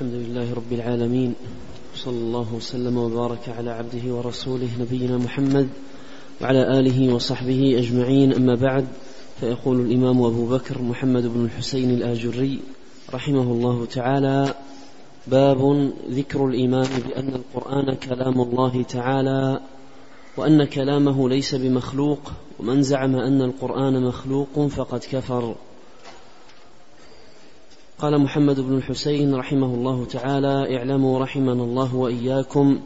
الحمد لله رب العالمين صلى الله وسلم وبارك على عبده ورسوله نبينا محمد وعلى آله وصحبه أجمعين. أما بعد فيقول الإمام أبو بكر محمد بن الحسين الآجري رحمه الله تعالى باب ذكر الإيمان بأن القرآن كلام الله تعالى وأن كلامه ليس بمخلوق ومن زعم أن القرآن مخلوق فقد كفر. قال محمد بن الحسين رحمه الله تعالى اعلموا رحمنا الله وإياكم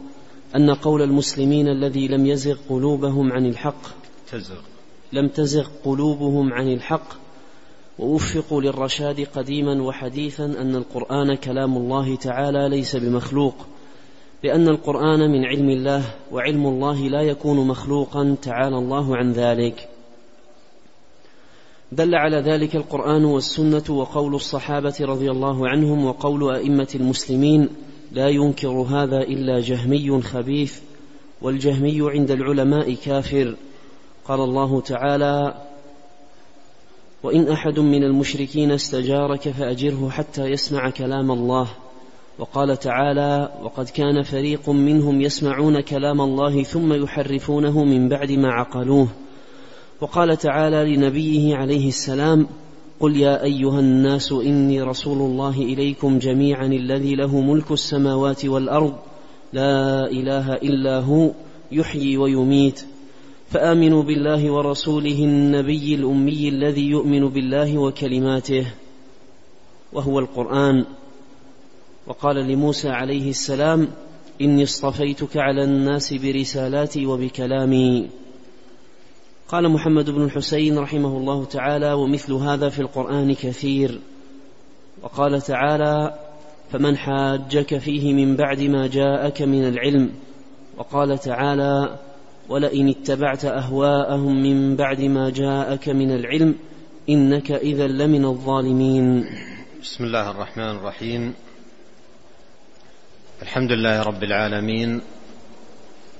أن قول المسلمين الذي لم يزغ قلوبهم عن الحق تزغ. لم تزغ قلوبهم عن الحق ووفقوا للرشاد قديما وحديثا أن القرآن كلام الله تعالى ليس بمخلوق لأن القرآن من علم الله وعلم الله لا يكون مخلوقا تعالى الله عن ذلك دل على ذلك القرآن والسنة وقول الصحابة رضي الله عنهم وقول أئمة المسلمين لا ينكر هذا إلا جهمي خبيث والجهمي عند العلماء كافر. قال الله تعالى وإن أحد من المشركين استجارك فأجره حتى يسمع كلام الله. وقال تعالى وقد كان فريق منهم يسمعون كلام الله ثم يحرفونه من بعد ما عقلوه. وقال تعالى لنبيه عليه السلام قل يا أيها الناس إني رسول الله إليكم جميعا الذي له ملك السماوات والأرض لا إله إلا هو يحيي ويميت. فآمنوا بالله ورسوله النبي الأمي الذي يؤمن بالله وكلماته وهو القرآن. وقال لموسى عليه السلام إني اصطفيتك على الناس برسالاتي وبكلامي. قال محمد بن الحسين رحمه الله تعالى ومثل هذا في القرآن كثير. وقال تعالى فمن حاجك فيه من بعد ما جاءك من العلم. وقال تعالى ولئن اتبعت أهواءهم من بعد ما جاءك من العلم إنك إذا لمن الظالمين. بسم الله الرحمن الرحيم. الحمد لله رب العالمين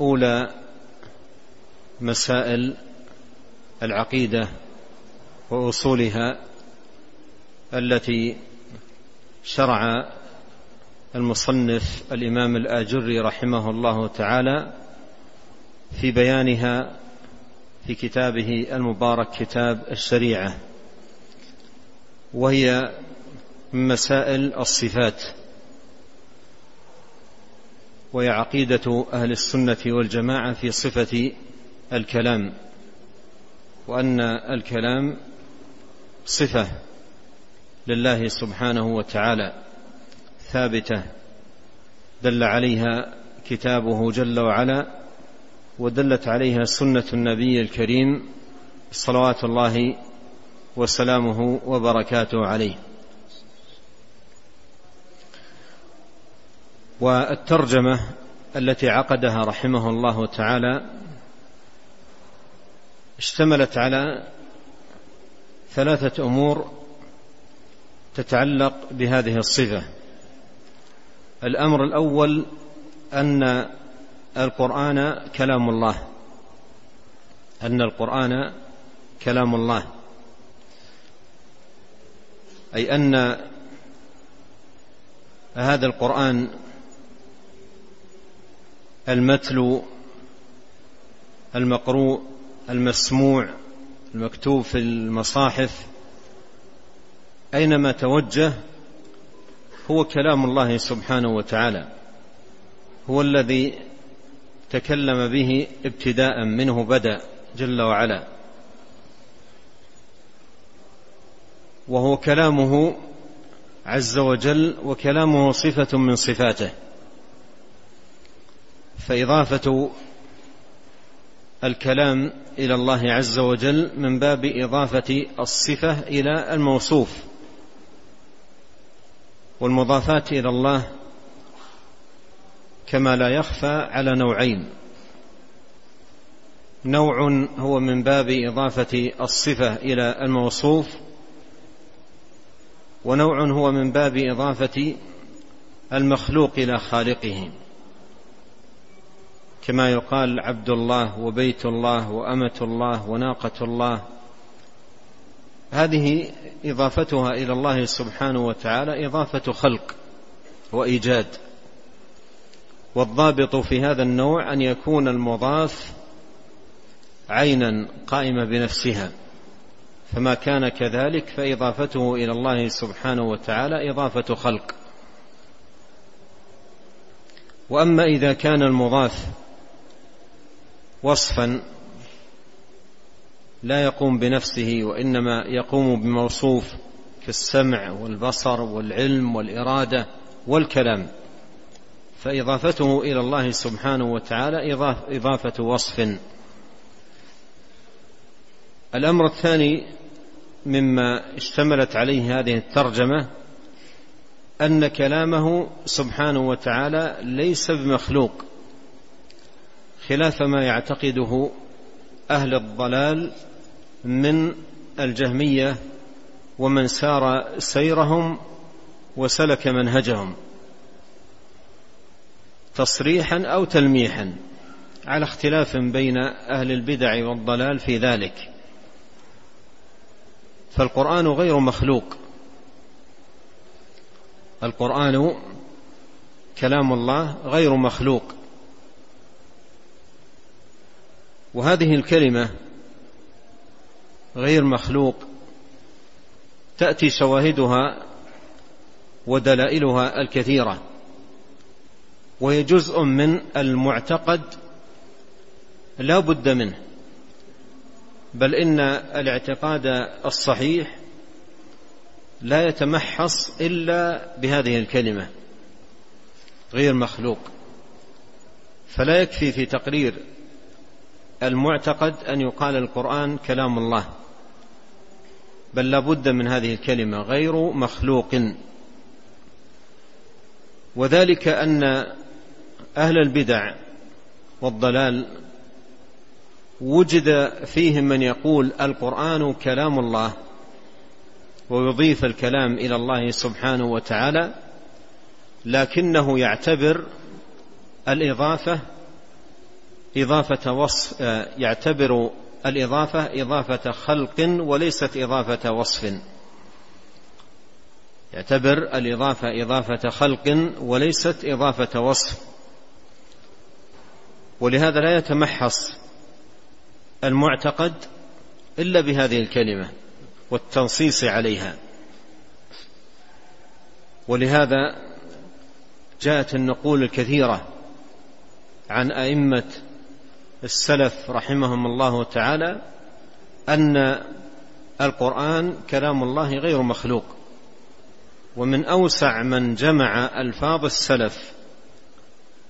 أولى مسائل العقيدة وأصولها التي شرع المصنف الإمام الآجري رحمه الله تعالى في بيانها في كتابه المبارك كتاب الشريعة وهي مسائل الصفات. وهي عقيدة أهل السنة والجماعة في صفة الكلام وأن الكلام صفة لله سبحانه وتعالى ثابتة دل عليها كتابه جل وعلا ودلت عليها سنة النبي الكريم صلوات الله وسلامه وبركاته عليه. والترجمة التي عقدها رحمه الله تعالى اشتملت على ثلاثة أمور تتعلق بهذه الصفة الأمر الأول أن القرآن كلام الله. أن القرآن كلام الله. أي أن هذا القرآن المتلو المقروء المسموع المكتوب في المصاحف أينما توجه هو كلام الله سبحانه وتعالى هو الذي تكلم به ابتداء منه بدأ جل وعلا وهو كلامه عز وجل وكلامه صفة من صفاته. فإضافة الكلام إلى الله عز وجل من باب إضافة الصفة إلى الموصوف والمضافات إلى الله كما لا يخفى على نوعين. نوع هو من باب إضافة الصفة إلى الموصوف ونوع هو من باب إضافة المخلوق إلى خالقه. كما يقال عبد الله وبيت الله وأمة الله وناقة الله. هذه إضافتها إلى الله سبحانه وتعالى إضافة خلق وإيجاد. والضابط في هذا النوع أن يكون المضاف عينا قائمه بنفسها. فما كان كذلك فإضافته إلى الله سبحانه وتعالى إضافة خلق. وأما إذا كان المضاف وصفا لا يقوم بنفسه وإنما يقوم بموصوف كالسمع والبصر والعلم والإرادة والكلام. فإضافته إلى الله سبحانه وتعالى إضافة وصف. الأمر الثاني مما اشتملت عليه هذه الترجمة أن كلامه سبحانه وتعالى ليس بمخلوق. خلاف ما يعتقده أهل الضلال من الجهمية ومن سار سيرهم وسلك منهجهم. تصريحا أو تلميحا على اختلاف بين أهل البدع والضلال في ذلك. فالقرآن غير مخلوق. القرآن كلام الله غير مخلوق. وهذه الكلمة غير مخلوق تأتي شواهدها ودلائلها الكثيرة وهي جزء من المعتقد لا بد منه بل إن الاعتقاد الصحيح لا يتمحص إلا بهذه الكلمة غير مخلوق. فلا يكفي في تقرير المعتقد أن يقال القرآن كلام الله بل لا بد من هذه الكلمة غير مخلوق. وذلك أن أهل البدع والضلال وجد فيهم من يقول القرآن كلام الله ويضيف الكلام إلى الله سبحانه وتعالى لكنه يعتبر الإضافة إضافة وصف يعتبر الإضافة إضافة خلق وليست إضافة وصف. يعتبر الإضافة إضافة خلق وليست إضافة وصف. ولهذا لا يتمحص المعتقد إلا بهذه الكلمة والتنصيص عليها. ولهذا جاءت النقول الكثيرة عن أئمة السلف رحمهم الله تعالى أن القرآن كلام الله غير مخلوق ومن أوسع من جمع ألفاظ السلف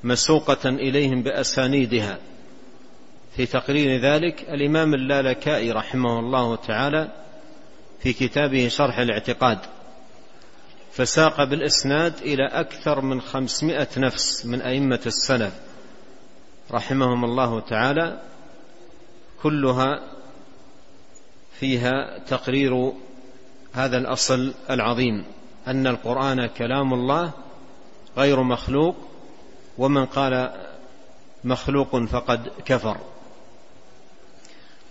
مسوقة إليهم بأسانيدها. في تقرير ذلك الإمام اللالكائي رحمه الله تعالى في كتابه شرح الاعتقاد فساق بالإسناد إلى أكثر من خمسمائة نفس من أئمة السلف. رحمهم الله تعالى كلها فيها تقرير هذا الأصل العظيم أن القرآن كلام الله غير مخلوق ومن قال مخلوق فقد كفر.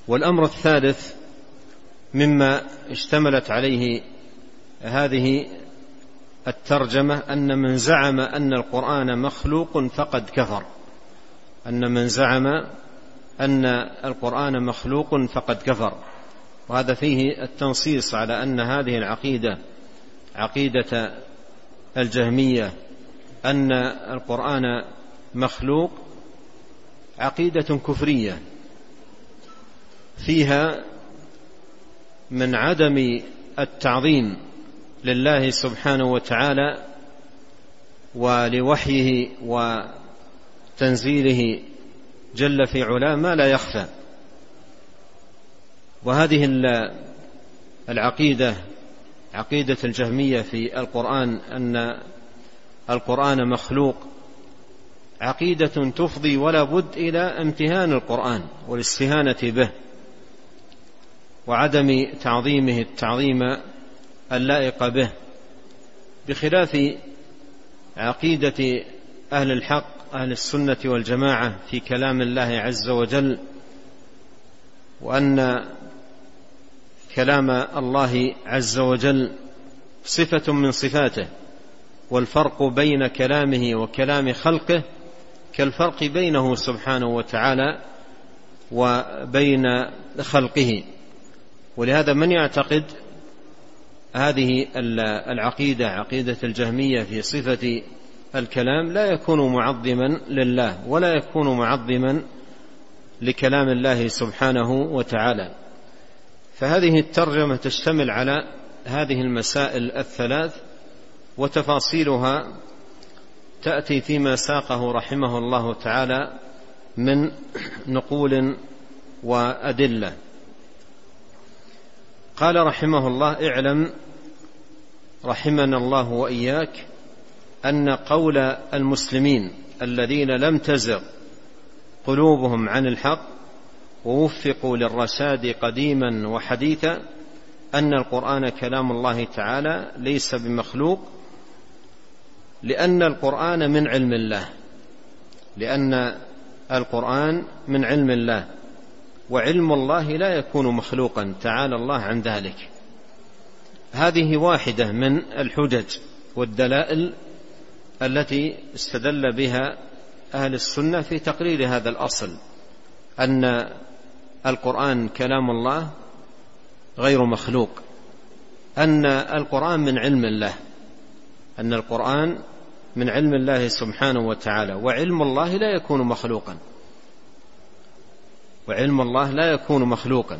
والأمر الثالث مما اشتملت عليه هذه الترجمة أن من زعم أن القرآن مخلوق فقد كفر. أن من زعم أن القرآن مخلوق فقد كفر. وهذا فيه التنصيص على أن هذه العقيدة عقيدة الجهمية أن القرآن مخلوق عقيدة كفرية فيها من عدم التعظيم لله سبحانه وتعالى ولوحيه وتنزيله جل في علاه ما لا يخفى. وهذه العقيدة عقيدة الجهمية في القرآن أن القرآن مخلوق عقيدة تفضي ولا بد إلى امتهان القرآن والاستهانة به وعدم تعظيمه التعظيم اللائق به. بخلاف عقيدة أهل الحق أهل السنة والجماعة في كلام الله عز وجل وأن كلام الله عز وجل صفة من صفاته والفرق بين كلامه وكلام خلقه كالفرق بينه سبحانه وتعالى وبين خلقه. ولهذا من يعتقد هذه العقيدة عقيدة الجهمية في صفة الكلام لا يكون معظما لله ولا يكون معظما لكلام الله سبحانه وتعالى. فهذه الترجمة تشتمل على هذه المسائل الثلاث وتفاصيلها تأتي فيما ساقه رحمه الله تعالى من نقول وأدلة. قال رحمه الله اعلم رحمنا الله وإياك أن قول المسلمين الذين لم تزغ قلوبهم عن الحق ووفقوا للرشاد قديما وحديثا أن القرآن كلام الله تعالى ليس بمخلوق لأن القرآن من علم الله لأن القرآن من علم الله وعلم الله لا يكون مخلوقا تعالى الله عن ذلك. هذه واحدة من الحجج والدلائل التي استدل بها أهل السنة في تقرير هذا الأصل أن القرآن كلام الله غير مخلوق أن القرآن من علم الله أن القرآن من علم الله سبحانه وتعالى وعلم الله لا يكون مخلوقا. وعلم الله لا يكون مخلوقا.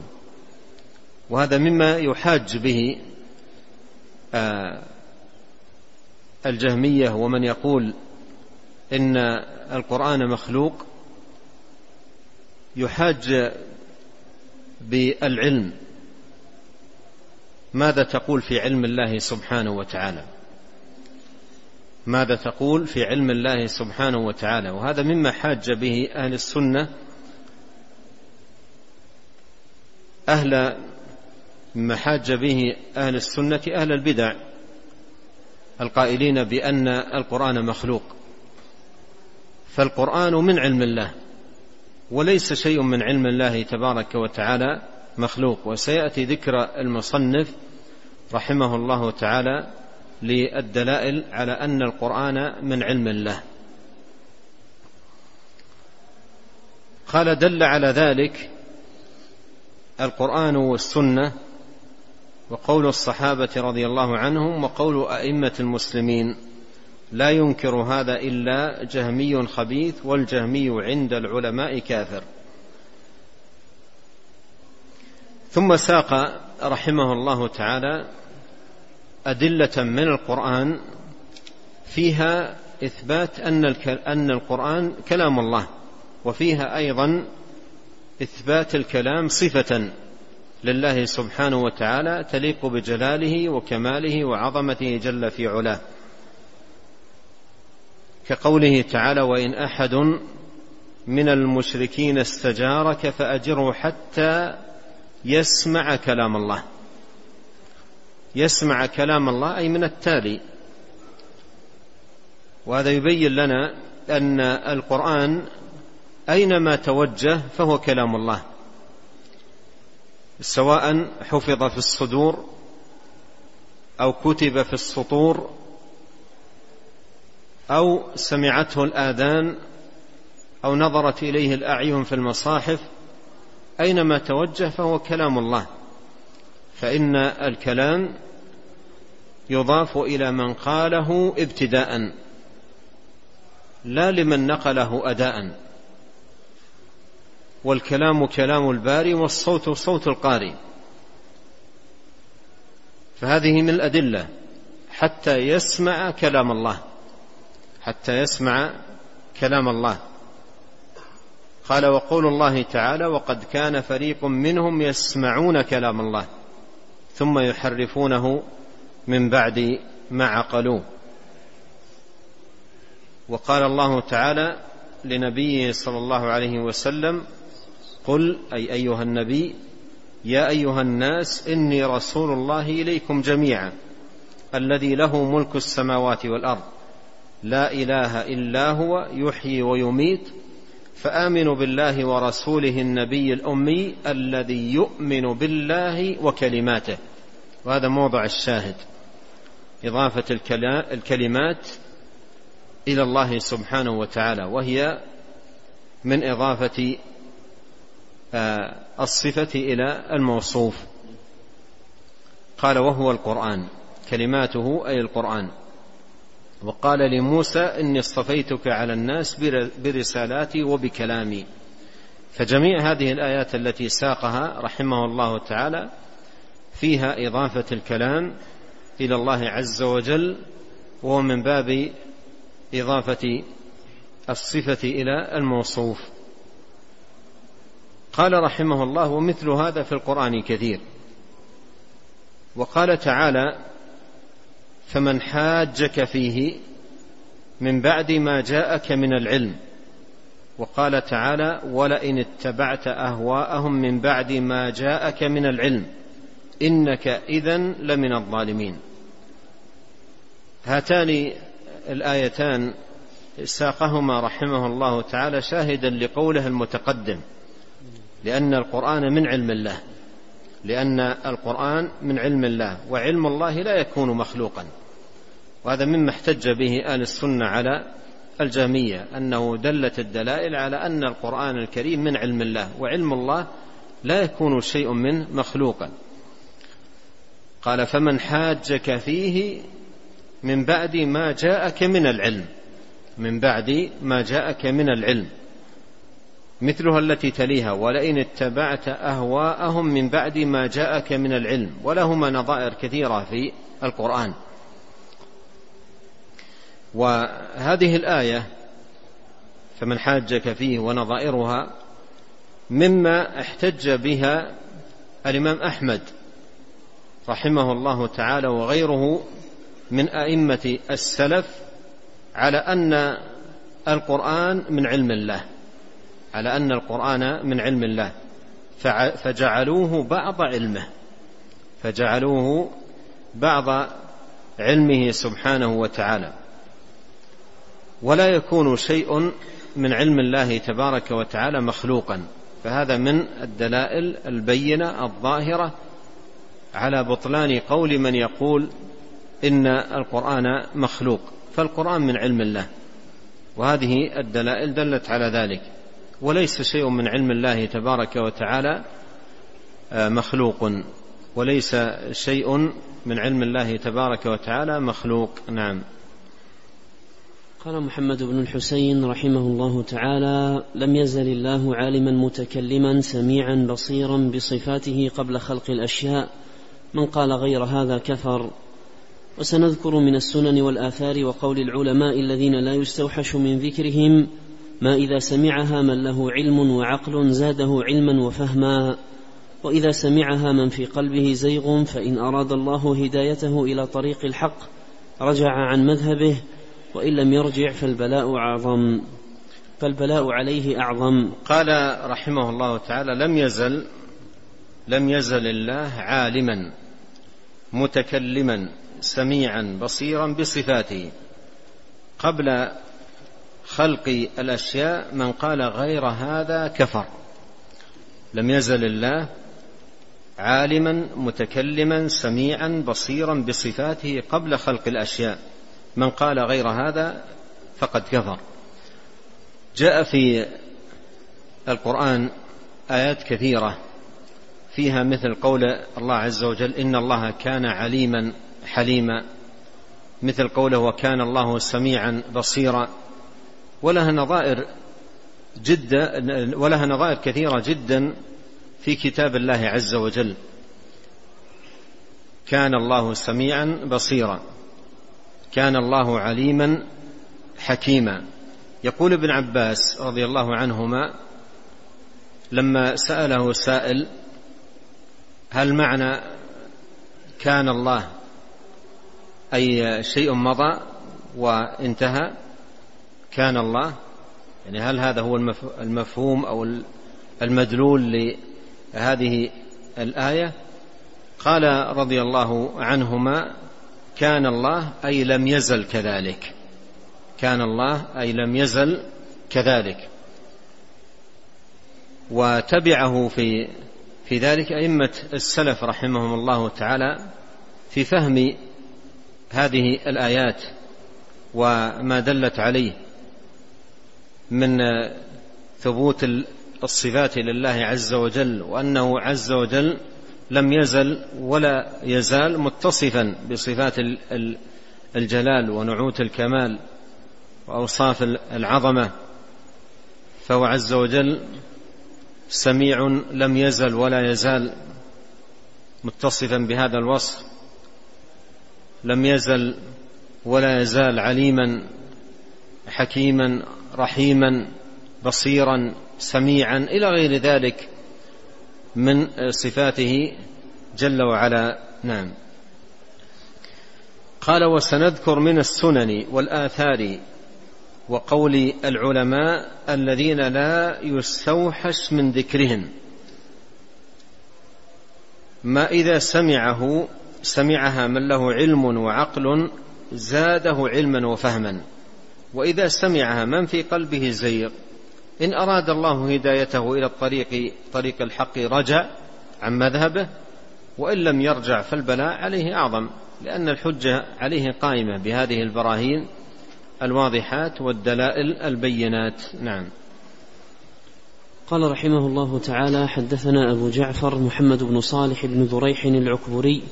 وهذا مما يحاج به آه، الجهمية ومن يقول إن القرآن مخلوق يحاج بالعلم. ماذا تقول في علم الله سبحانه وتعالى؟ ماذا تقول في علم الله سبحانه وتعالى؟ وهذا مما حاج به أهل السنة أهل مما حاج به أهل السنة أهل البدع. القائلين بأن القرآن مخلوق. فالقرآن من علم الله وليس شيء من علم الله تبارك وتعالى مخلوق. وسيأتي ذكر المصنف رحمه الله تعالى للدلائل على أن القرآن من علم الله. قال دل على ذلك القرآن والسنة وقول الصحابة رضي الله عنهم وقول أئمة المسلمين لا ينكر هذا إلا جهمي خبيث والجهمي عند العلماء كافر. ثم ساق رحمه الله تعالى أدلة من القرآن فيها إثبات أن أن القرآن كلام الله وفيها أيضا إثبات الكلام صفة. لله سبحانه وتعالى تليق بجلاله وكماله وعظمته جل في علاه. كقوله تعالى وإن أحد من المشركين استجارك فأجره حتى يسمع كلام الله. يسمع كلام الله أي من التالي. وهذا يبين لنا أن القرآن أينما توجه فهو كلام الله. سواء حفظ في الصدور أو كتب في السطور أو سمعته الآذان أو نظرت إليه الأعين في المصاحف أينما توجه فهو كلام الله. فإن الكلام يضاف إلى من قاله ابتداء لا لمن نقله أداء. والكلام كلام الباري والصوت صوت القاري. فهذه من الأدلة. حتى يسمع كلام الله. حتى يسمع كلام الله. قال وقول الله تعالى وقد كان فريق منهم يسمعون كلام الله ثم يحرفونه من بعد ما عقلوه. وقال الله تعالى لنبيه صلى الله عليه وسلم قل أي أيها النبي يا أيها الناس إني رسول الله إليكم جميعا الذي له ملك السماوات والأرض لا إله إلا هو يحيي ويميت فامنوا بالله ورسوله النبي الأمي الذي يؤمن بالله وكلماته. وهذا موضع الشاهد. إضافة الكلمات إلى الله سبحانه وتعالى وهي من إضافة آه، الصفة إلى الموصوف. قال وهو القرآن كلماته أي القرآن. وقال لموسى إني اصطفيتك على الناس برسالاتي وبكلامي. فجميع هذه الآيات التي ساقها رحمه الله تعالى فيها إضافة الكلام إلى الله عز وجل وهو من باب إضافة الصفة إلى الموصوف. قال رحمه الله ومثل هذا في القرآن كثير. وقال تعالى فمن حاجك فيه من بعد ما جاءك من العلم. وقال تعالى ولئن اتبعت أهواءهم من بعد ما جاءك من العلم إنك اذا لمن الظالمين. هاتان الآيتان ساقهما رحمه الله تعالى شاهدا لقوله المتقدم. لأن القرآن من علم الله. لأن القرآن من علم الله وعلم الله لا يكون مخلوقا. وهذا مما احتج به أهل السنة على الجهمية أنه دلت الدلائل على أن القرآن الكريم من علم الله وعلم الله لا يكون شيء منه مخلوقا. قال فمن حاجك فيه من بعد ما جاءك من العلم من بعد ما جاءك من العلم. مثلها التي تليها ولئن اتبعت أهواءهم من بعد ما جاءك من العلم. ولهما نظائر كثيرة في القرآن. وهذه الآية فمن حاجك فيه ونظائرها مما احتج بها الإمام أحمد رحمه الله تعالى وغيره من أئمة السلف على أن القرآن من علم الله. على أن القرآن من علم الله. فجعلوه بعض علمه. فجعلوه بعض علمه سبحانه وتعالى. ولا يكون شيء من علم الله تبارك وتعالى مخلوقا. فهذا من الدلائل البينة الظاهرة على بطلان قول من يقول إن القرآن مخلوق. فالقرآن من علم الله. وهذه الدلائل دلت على ذلك. وليس شيء من علم الله تبارك وتعالى آه، مخلوق وليس شيء من علم الله تبارك وتعالى مخلوق. نعم. قال محمد بن الحسين رحمه الله تعالى لم يزل الله عالما متكلما سميعا بصيرا بصفاته قبل خلق الأشياء من قال غير هذا كفر. وسنذكر من السنن والآثار وقول العلماء الذين لا يستوحش من ذكرهم ما إذا سمعها من له علم وعقل زاده علما وفهما وإذا سمعها من في قلبه زيغ فإن أراد الله هدايته إلى طريق الحق رجع عن مذهبه وإن لم يرجع فالبلاء أعظم. فالبلاء عليه أعظم. قال رحمه الله تعالى لم يزل لم يزل الله عالما متكلما سميعا بصيرا بصفاته قبل خلق الأشياء من قال غير هذا كفر. لم يزل الله عالما متكلما سميعا بصيرا بصفاته قبل خلق الأشياء. من قال غير هذا فقد كفر. جاء في القرآن آيات كثيرة فيها مثل قول الله عز وجل إن الله كان عليما حليما. مثل قوله وكان الله سميعا بصيرا. ولها نظائر جدا ولها نظائر كثيرة جدا في كتاب الله عز وجل. كان الله سميعا بصيرا. كان الله عليما حكيما. يقول ابن عباس رضي الله عنهما لما سأله سائل هل معنى كان الله؟ أي شيء مضى وانتهى؟ كان الله؟ يعني هل هذا هو المفهوم أو المدلول لهذه الآية؟ قال رضي الله عنهما كان الله أي لم يزل كذلك. كان الله أي لم يزل كذلك. وتبعه في في ذلك أئمة السلف رحمهم الله تعالى في فهم هذه الآيات وما دلت عليه. من ثبوت الصفات لله عز وجل وأنه عز وجل لم يزل ولا يزال متصفا بصفات الجلال ونعوت الكمال وأوصاف العظمة. فهو عز وجل سميع لم يزل ولا يزال متصفا بهذا الوصف لم يزل ولا يزال عليما حكيما رحيما بصيرا سميعا إلى غير ذلك من صفاته جل وعلا. نعم. قال وسنذكر من السنن والآثار وقول العلماء الذين لا يستوحش من ذكرهم ما إذا سمعه سمعها من له علم وعقل زاده علما وفهما. وإذا سمعها من في قلبه زيغ. إن أراد الله هدايته إلى الطريق طريق الحق رجع عن مذهبه وإن لم يرجع فالبلاء عليه أعظم لأن الحجة عليه قائمة بهذه البراهين الواضحات والدلائل البينات. نعم. قال رحمه الله تعالى حدثنا أبو جعفر محمد بن صالح بن ذريح العكبري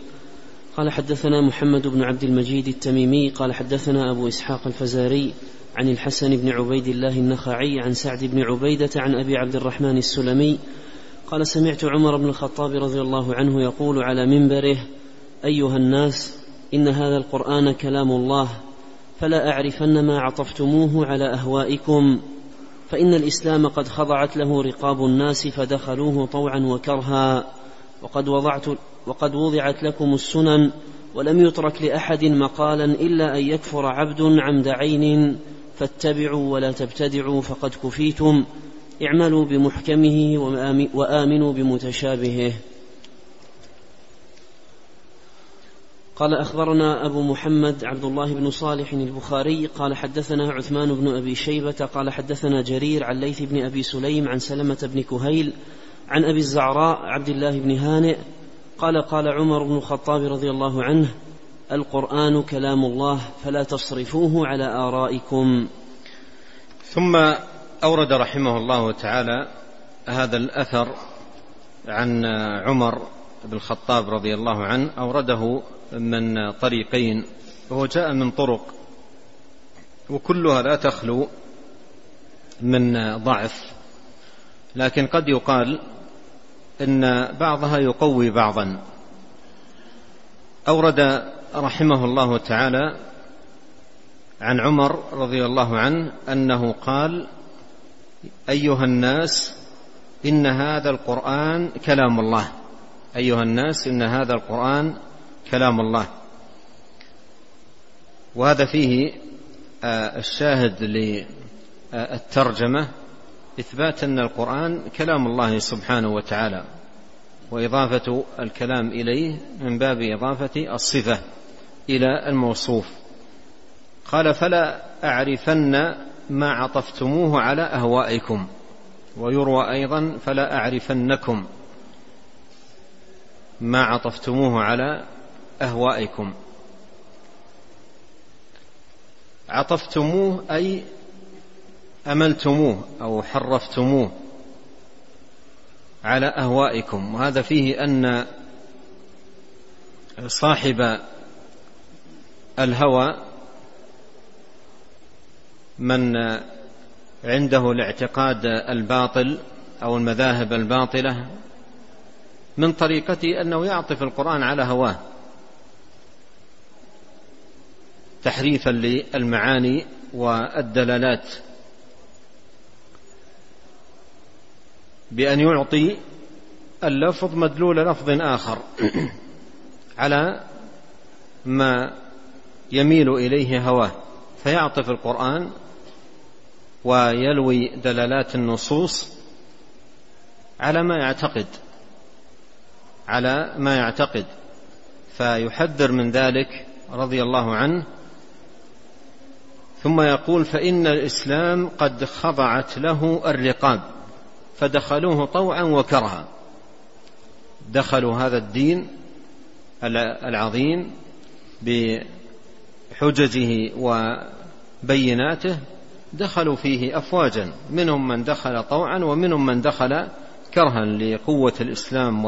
قال حدثنا محمد بن عبد المجيد التميمي قال حدثنا أبو إسحاق الفزاري عن الحسن بن عبيد الله النخعي عن سعد بن عبيدة عن أبي عبد الرحمن السلمي قال سمعت عمر بن الخطاب رضي الله عنه يقول على منبره أيها الناس إن هذا القرآن كلام الله فلا أعرفن ما عطفتموه على أهوائكم فإن الإسلام قد خضعت له رقاب الناس فدخلوه طوعا وكرها وقد وضعت وقد وضعت لكم السنن ولم يترك لأحد مقالا إلا أن يكفر عبد عمد عين فاتبعوا ولا تبتدعوا فقد كفيتم اعملوا بمحكمه وآمنوا بمتشابهه. قال أخبرنا أبو محمد عبد الله بن صالح البخاري قال حدثنا عثمان بن أبي شيبة قال حدثنا جرير عن ليث بن أبي سليم عن سلمة بن كهيل عن أبي الزعراء عبد الله بن هانئ قال قال عمر بن الخطاب رضي الله عنه القرآن كلام الله فلا تصرفوه على آرائكم. ثم أورد رحمه الله تعالى هذا الأثر عن عمر بن الخطاب رضي الله عنه أورده من طريقين وهو جاء من طرق وكلها لا تخلو من ضعف لكن قد يقال إن بعضها يقوي بعضا. أورد رحمه الله تعالى عن عمر رضي الله عنه أنه قال أيها الناس إن هذا القرآن كلام الله. أيها الناس إن هذا القرآن كلام الله. وهذا فيه آه، الشاهد للترجمة إثبات أن القرآن كلام الله سبحانه وتعالى وإضافة الكلام إليه من باب إضافة الصفة إلى الموصوف. قال فلا أعرفن ما عطفتموه على أهوائكم ويروى أيضا فلا أعرفنكم ما عطفتموه على أهوائكم عطفتموه أي أملتموه أو حرفتموه على أهوائكم وهذا فيه أن صاحب الهوى من عنده الاعتقاد الباطل أو المذاهب الباطلة من طريقته أنه يعطف القرآن على هواه تحريفا للمعاني والدلالات. بأن يعطي اللفظ مدلول لفظ آخر على ما يميل إليه هواه فيعطف القرآن ويلوي دلالات النصوص على ما يعتقد على ما يعتقد. فيحذر من ذلك رضي الله عنه. ثم يقول فإن الإسلام قد خضعت له الرقاب. فدخلوه طوعا وكرها. دخلوا هذا الدين العظيم بحججه وبيناته دخلوا فيه أفواجا منهم من دخل طوعا ومنهم من دخل كرها لقوة الإسلام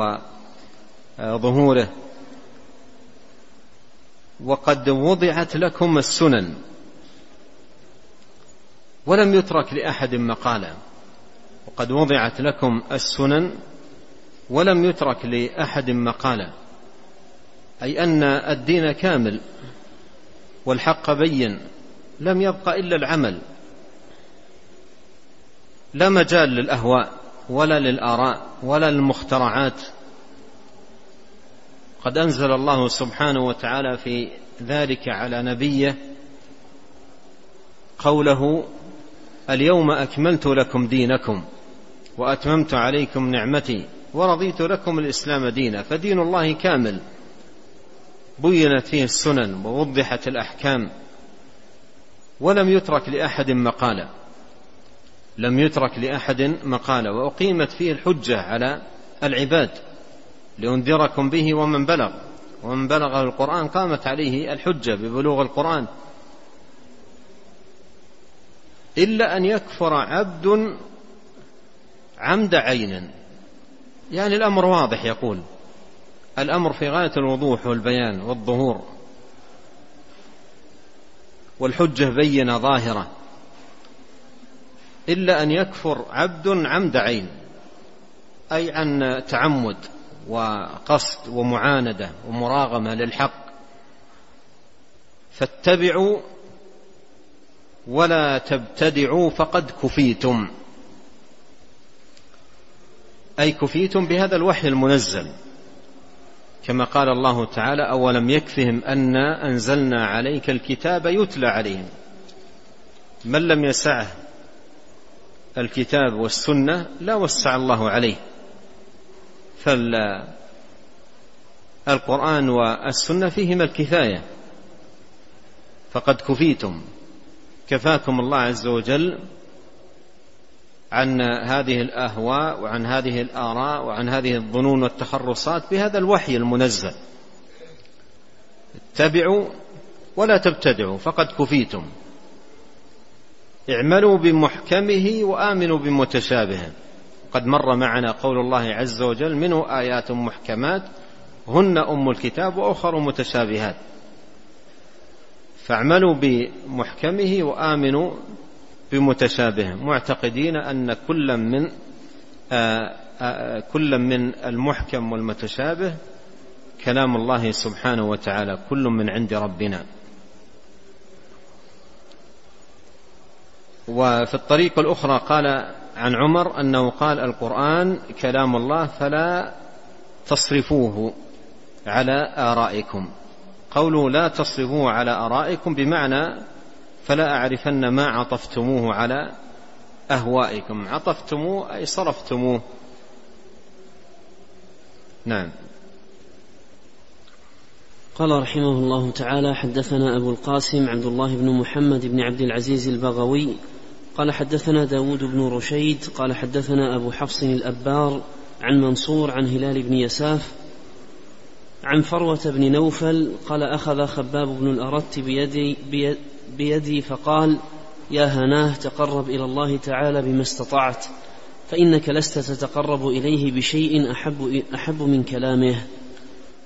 وظهوره. وقد وضعت لكم السنن. ولم يترك لأحد مقالا. وقد وضعت لكم السنن ولم يترك لأحد مقالا أي أن الدين كامل والحق بين لم يبق إلا العمل لا مجال للأهواء ولا للآراء ولا للمخترعات. قد أنزل الله سبحانه وتعالى في ذلك على نبيه قوله اليوم أكملت لكم دينكم. وأتممت عليكم نعمتي ورضيت لكم الإسلام دينا فدين الله كامل. بينت فيه السنن ووضحت الأحكام. ولم يترك لأحد مقالا لم يترك لأحد مقالا وأقيمت فيه الحجة على العباد لأنذركم به ومن بلغ. ومن بلغ القرآن قامت عليه الحجة ببلوغ القرآن. إلا أن يكفر عبد عمد عين يعني الأمر واضح يقول. الأمر في غاية الوضوح والبيان والظهور. والحجة بينة ظاهرة. إلا أن يكفر عبد عمد عين. أي عن تعمد وقصد ومعاندة ومراغمة للحق. فاتبعوا ولا تبتدعوا فقد كفيتم. أي كفيتم بهذا الوحي المنزل. كما قال الله تعالى أولم يكفهم انا أنزلنا عليك الكتاب يتلى عليهم. من لم يسعه الكتاب والسنة لا وسع الله عليه. فالقران والسنة فيهما الكفاية. فقد كفيتم. كفاكم الله عز وجل عن هذه الأهواء وعن هذه الآراء وعن هذه الظنون والتخرصات بهذا الوحي المنزل. اتبعوا ولا تبتدعوا فقد كفيتم. اعملوا بمحكمه وآمنوا بمتشابهه قد مر معنا قول الله عز وجل منه آيات محكمات هن أم الكتاب وأخر متشابهات. فاعملوا بمحكمه وآمنوا بمتشابه معتقدين أن كل من آه، آه، كل من المحكم والمتشابه كلام الله سبحانه وتعالى كل من عند ربنا. وفي الطريق الأخرى قال عن عمر أنه قال القرآن كلام الله فلا تصرفوه على آرائكم. قوله لا تصرفوه على آرائكم بمعنى فلا أعرفن ما عطفتموه على أهوائكم. عطفتموه أي صرفتموه. نعم. قال رحمه الله تعالى حدثنا أبو القاسم عبد الله بن محمد بن عبد العزيز البغوي. قال حدثنا داود بن رشيد. قال حدثنا أبو حفص الأبار عن منصور عن هلال بن يساف عن فروة بن نوفل. قال أخذ خباب بن الأرت بيدي, بيد بيدي فقال يا هناه تقرب إلى الله تعالى بما استطعت فإنك لست تتقرب إليه بشيء أحب أحب من كلامه.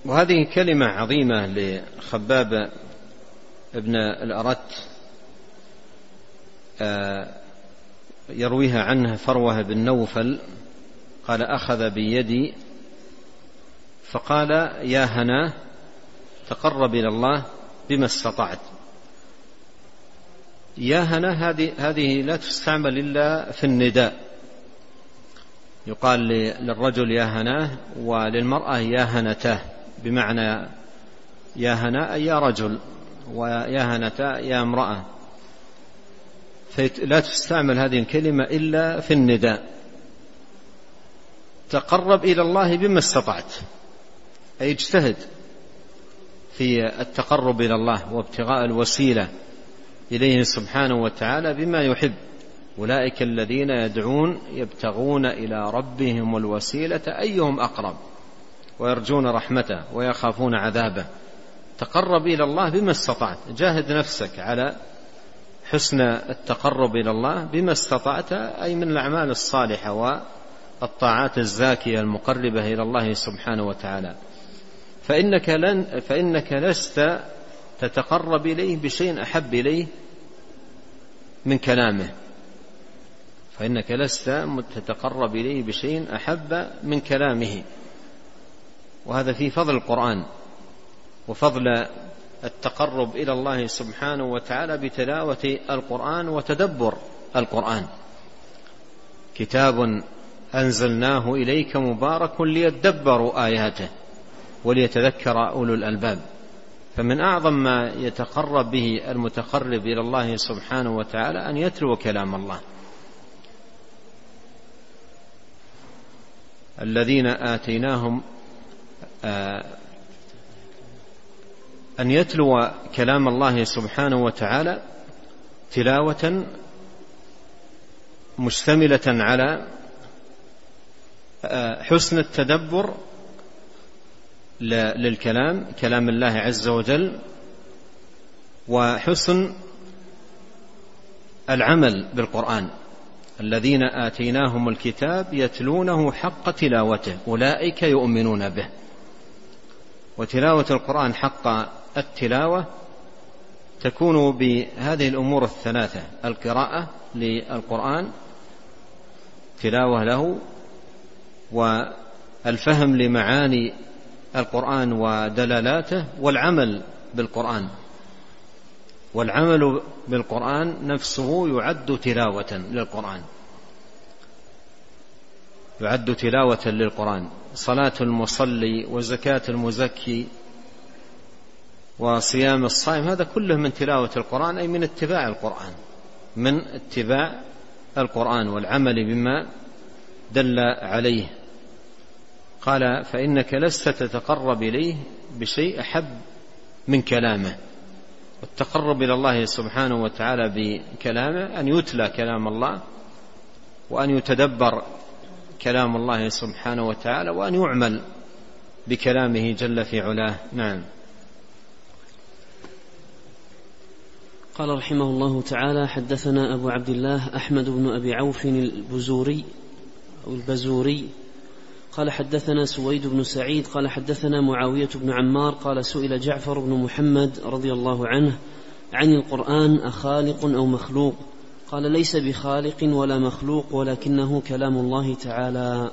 وهذه كلمة عظيمة لخباب ابن الأرت آه، يرويها عنه فروة بن نوفل قال أخذ بيدي. فقال يا هناه تقرب إلى الله بما استطعت. يا هنا هذه لا تستعمل إلا في النداء. يقال للرجل يا هناه وللمرأة يا هنتاه بمعنى يا هنا يا رجل ويا هنتا يا امرأة. فلا تستعمل هذه الكلمة إلا في النداء. تقرب إلى الله بما استطعت. أي اجتهد في التقرب إلى الله وابتغاء الوسيلة. إليه سبحانه وتعالى بما يحب. أولئك الذين يدعون يبتغون إلى ربهم الوسيلة أيهم أقرب ويرجون رحمته ويخافون عذابه. تقرب إلى الله بما استطعت. جاهد نفسك على حسن التقرب إلى الله بما استطعت أي من الأعمال الصالحة والطاعات الزاكية المقربة إلى الله سبحانه وتعالى. فإنك, لن فإنك لست تتقرب إليه بشيء أحب إليه من كلامه. فإنك لست تتقرب إليه بشيء أحب من كلامه. وهذا في فضل القرآن وفضل التقرب إلى الله سبحانه وتعالى بتلاوة القرآن وتدبر القرآن. كتاب أنزلناه إليك مبارك ليدبروا آياته وليتذكر أولو الألباب. فمن أعظم ما يتقرب به المتقرب إلى الله سبحانه وتعالى أن يتلو كلام الله. الذين آتيناهم آه، أن يتلو كلام الله سبحانه وتعالى تلاوة مشتملة على آه، حسن التدبر للكلام كلام الله عز وجل وحسن العمل بالقرآن. الذين آتيناهم الكتاب يتلونه حق تلاوته أولئك يؤمنون به. وتلاوة القرآن حق التلاوة تكون بهذه الأمور الثلاثة القراءة للقرآن تلاوة له والفهم لمعاني القرآن ودلالاته والعمل بالقرآن. والعمل بالقرآن نفسه يعد تلاوة للقرآن. يعد تلاوة للقرآن. صلاة المصلي وزكاة المزكي وصيام الصائم هذا كله من تلاوة القرآن أي من اتباع القرآن. من اتباع القرآن والعمل بما دل عليه. قال فإنك لست تتقرب إليه بشيء أحب من كلامه. والتقرب إلى الله سبحانه وتعالى بكلامه أن يتلى كلام الله وأن يتدبر كلام الله سبحانه وتعالى وأن يعمل بكلامه جل في علاه. نعم. قال رحمه الله تعالى حدثنا أبو عبد الله أحمد بن أبي عوف البزوري أو البزوري قال حدثنا سويد بن سعيد قال حدثنا معاوية بن عمار قال سئل جعفر بن محمد رضي الله عنه عن القرآن أخالق أو مخلوق؟ قال ليس بخالق ولا مخلوق ولكنه كلام الله تعالى.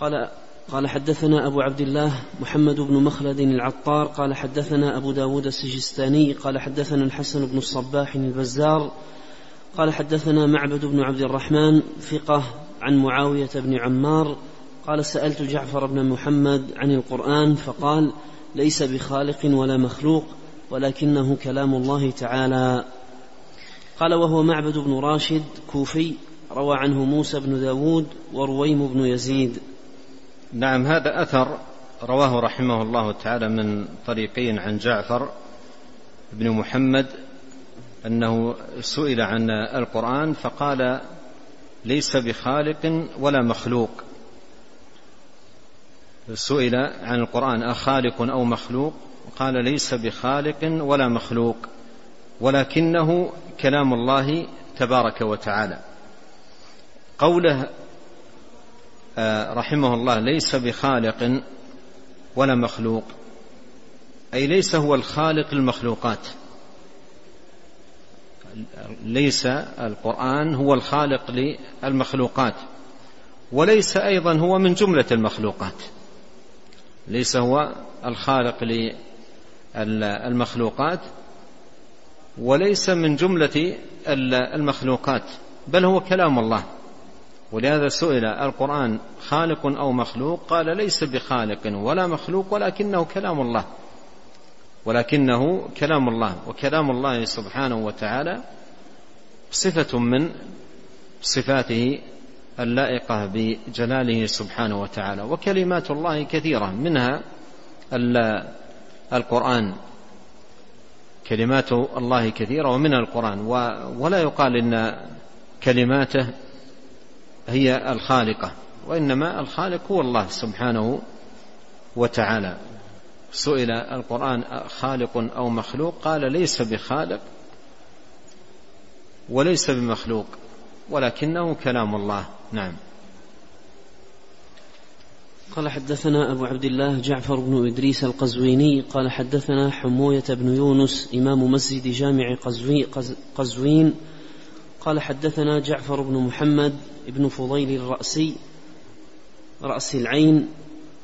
قال قال حدثنا أبو عبد الله محمد بن مخلد العطار قال حدثنا أبو داود السجستاني قال حدثنا الحسن بن الصباح البزار قال حدثنا معبد بن عبد الرحمن ثقة عن معاوية بن عمار قال سألت جعفر بن محمد عن القرآن فقال ليس بخالق ولا مخلوق ولكنه كلام الله تعالى. قال وهو معبد بن راشد كوفي روى عنه موسى بن داود ورويم بن يزيد. نعم هذا أثر رواه رحمه الله تعالى من طريقين عن جعفر بن محمد أنه سئل عن القرآن فقال ليس بخالق ولا مخلوق. سئل عن القرآن أخالق أو مخلوق؟ قال ليس بخالق ولا مخلوق ولكنه كلام الله تبارك وتعالى. قوله آه، رحمه الله ليس بخالق ولا مخلوق أي ليس هو الخالق المخلوقات. ليس القرآن هو الخالق للمخلوقات وليس أيضا هو من جملة المخلوقات. ليس هو الخالق للمخلوقات وليس من جملة المخلوقات بل هو كلام الله. ولهذا سئل القرآن خالق أو مخلوق؟ قال ليس بخالق ولا مخلوق ولكنه كلام الله. ولكنه كلام الله وكلام الله سبحانه وتعالى صفة من صفاته اللائقة بجلاله سبحانه وتعالى وكلمات الله كثيرة منها القرآن. كلمات الله كثيرة ومنها القرآن ولا يقال إن كلماته هي الخالقة وإنما الخالق هو الله سبحانه وتعالى. سئل القرآن خالق أو مخلوق؟ قال ليس بخالق وليس بمخلوق ولكنه كلام الله. نعم. قال حدثنا أبو عبد الله جعفر بن إدريس القزويني قال حدثنا حموية بن يونس إمام مسجد جامع قزوين. قال حدثنا جعفر بن محمد بن فضيل الرأسي رأس العين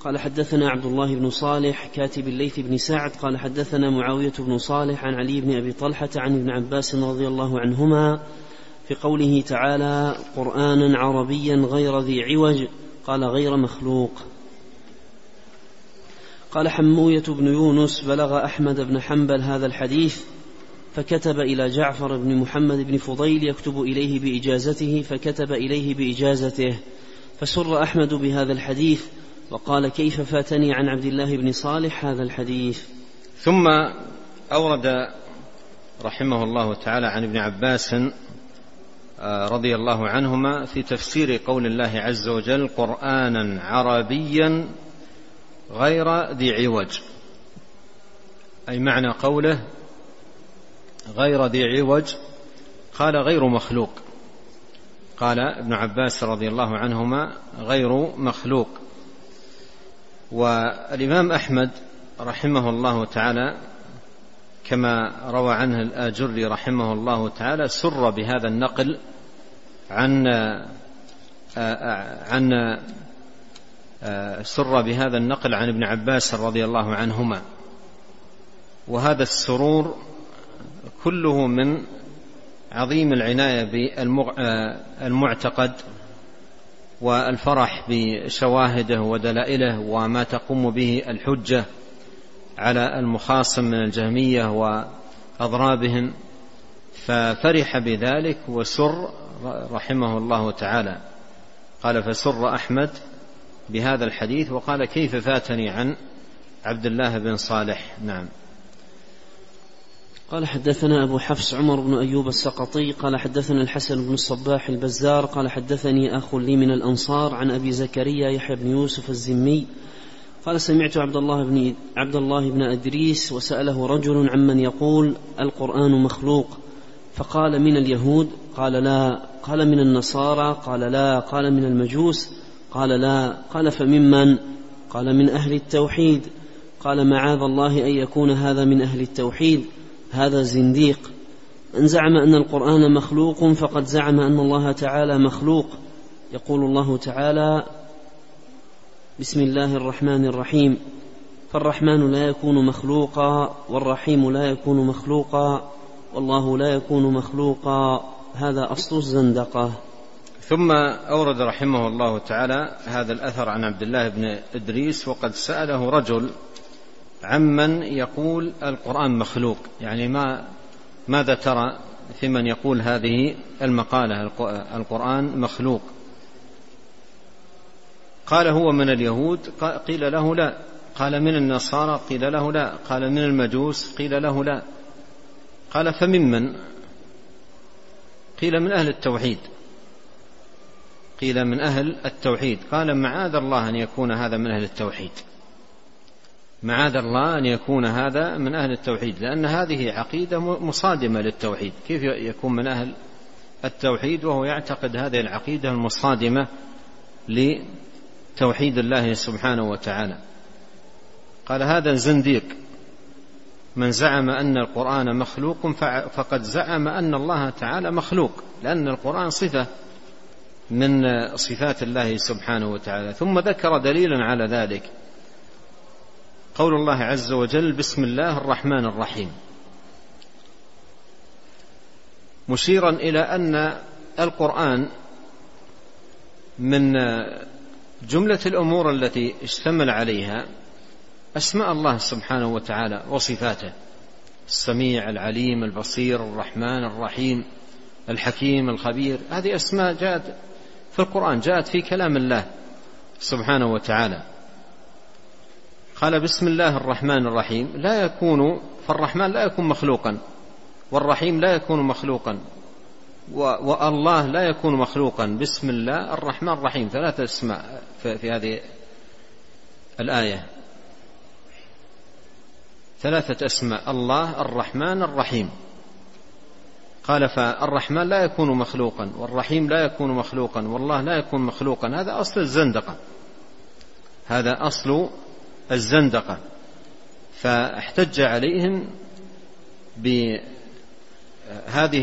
قال حدثنا عبد الله بن صالح كاتب الليث بن سعد قال حدثنا معاوية بن صالح عن علي بن أبي طلحة عن ابن عباس رضي الله عنهما في قوله تعالى قرآنا عربيا غير ذي عوج قال غير مخلوق قال حموية بن يونس بلغ أحمد بن حنبل هذا الحديث فكتب إلى جعفر بن محمد بن فضيل يكتب إليه بإجازته فكتب إليه بإجازته فسر أحمد بهذا الحديث وقال كيف فاتني عن عبد الله بن صالح هذا الحديث؟ ثم أورد رحمه الله تعالى عن ابن عباس آه، رضي الله عنهما في تفسير قول الله عز وجل قرآنا عربيا غير ذي عوج. أي معنى قوله غير ذي عوج؟ قال غير مخلوق. قال ابن عباس رضي الله عنهما غير مخلوق. والإمام أحمد رحمه الله تعالى كما روى عنه الآجري رحمه الله تعالى سر بهذا النقل عن عن سر بهذا النقل عن ابن عباس رضي الله عنهما. وهذا السرور كله من عظيم العناية بالمعتقد والفرح بشواهده ودلائله وما تقوم به الحجة على المخاصم من الجهمية وأضرابهم ففرح بذلك وسر رحمه الله تعالى. قال فسر أحمد بهذا الحديث وقال كيف فاتني عن عبد الله بن صالح؟ نعم. قال حدثنا أبو حفص عمر بن أيوب السقطي قال حدثنا الحسن بن الصباح البزار قال حدثني أخ لي من الأنصار عن أبي زكريا يحيى بن يوسف الزمي قال سمعت عبد الله بن عبد الله بن أدريس وسأله رجل عمن يقول القرآن مخلوق فقال من اليهود؟ قال لا قال من النصارى قال لا قال من المجوس قال لا قال فممن؟ قال من أهل التوحيد قال معاذ الله أن يكون هذا من أهل التوحيد هذا زنديق. من زعم أن القرآن مخلوق فقد زعم أن الله تعالى مخلوق. يقول الله تعالى بسم الله الرحمن الرحيم. فالرحمن لا يكون مخلوقا والرحيم لا يكون مخلوقا والله لا يكون مخلوقا. هذا أصل الزندقة. ثم أورد رحمه الله تعالى هذا الأثر عن عبد الله بن إدريس وقد سأله رجل عمن يقول القرآن مخلوق. يعني ما ماذا ترى في من يقول هذه المقالة؟ القرآن مخلوق. قال هو من اليهود قيل له لا. قال من النصارى؟ قيل له لا. قال من المجوس؟ قيل له لا. قال فممن قيل من أهل التوحيد. قيل من أهل التوحيد. قال معاذ الله أن يكون هذا من أهل التوحيد. معاذ الله أن يكون هذا من أهل التوحيد لأن هذه عقيدة مصادمة للتوحيد. كيف يكون من أهل التوحيد؟ وهو يعتقد هذه العقيدة المصادمة لتوحيد الله سبحانه وتعالى. قال هذا زنديق من زعم أن القرآن مخلوق فقد زعم أن الله تعالى مخلوق لأن القرآن صفة من صفات الله سبحانه وتعالى. ثم ذكر دليلا على ذلك. قول الله عز وجل بسم الله الرحمن الرحيم. مشيرا إلى أن القرآن من جملة الأمور التي اشتمل عليها أسماء الله سبحانه وتعالى وصفاته. السميع العليم البصير الرحمن الرحيم الحكيم الخبير. هذه أسماء جاءت في القرآن جاءت في كلام الله سبحانه وتعالى. قال بسم الله الرحمن الرحيم. لا يكون فالرحمن لا يكون مخلوقا والرحيم لا يكون مخلوقا والله لا يكون مخلوقا. بسم الله الرحمن الرحيم. ثلاثة أسماء في هذه الآية. ثلاثة أسماء. الله الرحمن الرحيم. قال فالرحمن لا يكون مخلوقا والرحيم لا يكون مخلوقا والله لا يكون مخلوقا. هذا أصل الزندقة. هذا أصل الزندقة. فاحتج عليهم بهذه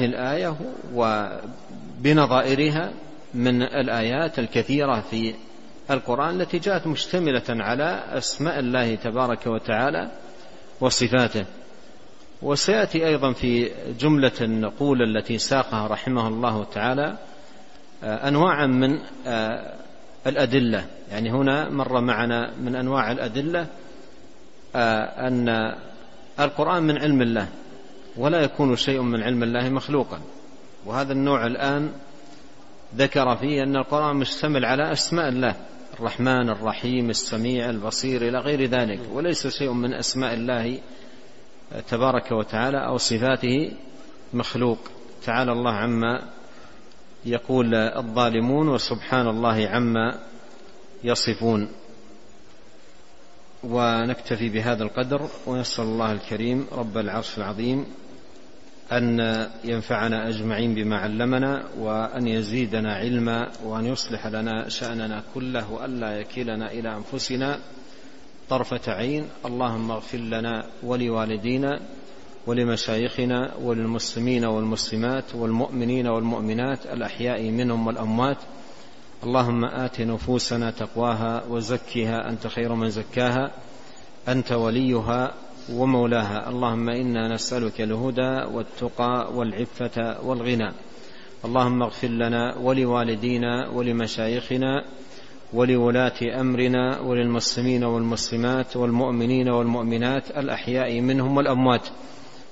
الآية وبنظائرها من الآيات الكثيرة في القرآن التي جاءت مشتملة على أسماء الله تبارك وتعالى وصفاته. وسيأتي أيضا في جملة النقول التي ساقها رحمه الله تعالى آه، انواعا من الأدلة. يعني هنا مر معنا من أنواع الأدلة آه، أن القرآن من علم الله ولا يكون شيء من علم الله مخلوقا. وهذا النوع الآن ذكر فيه أن القرآن مشتمل على أسماء الله الرحمن الرحيم السميع البصير إلى غير ذلك. وليس شيء من أسماء الله تبارك وتعالى أو صفاته مخلوق. تعالى الله عما يقول الظالمون وسبحان الله عما يصفون. ونكتفي بهذا القدر ونسأل الله الكريم رب العرش العظيم أن ينفعنا أجمعين بما علمنا وأن يزيدنا علما وأن يصلح لنا شأننا كله وألا يكلنا إلى أنفسنا طرفة عين. اللهم اغفر لنا ولوالدينا ولمشايخنا وللمسلمين والمسلمات والمؤمنين والمؤمنات الأحياء منهم والأموات. اللهم آت نفوسنا تقواها وزكها أنت خير من زكاها أنت وليها ومولاها. اللهم إنا نسألك الهدى والتقى والعفة والغنى. اللهم اغفر لنا ولوالدينا ولمشايخنا ولولاة أمرنا وللمسلمين والمسلمات والمؤمنين والمؤمنات الأحياء منهم والأموات.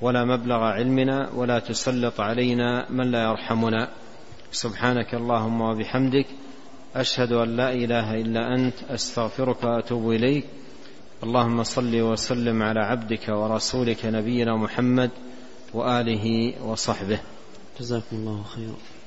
ولا مبلغ علمنا ولا تسلط علينا من لا يرحمنا. سبحانك اللهم وبحمدك أشهد أن لا إله إلا أنت أستغفرك وأتوب إليك. اللهم صل وسلم على عبدك ورسولك نبينا محمد وآله وصحبه. جزاكم الله خيرا.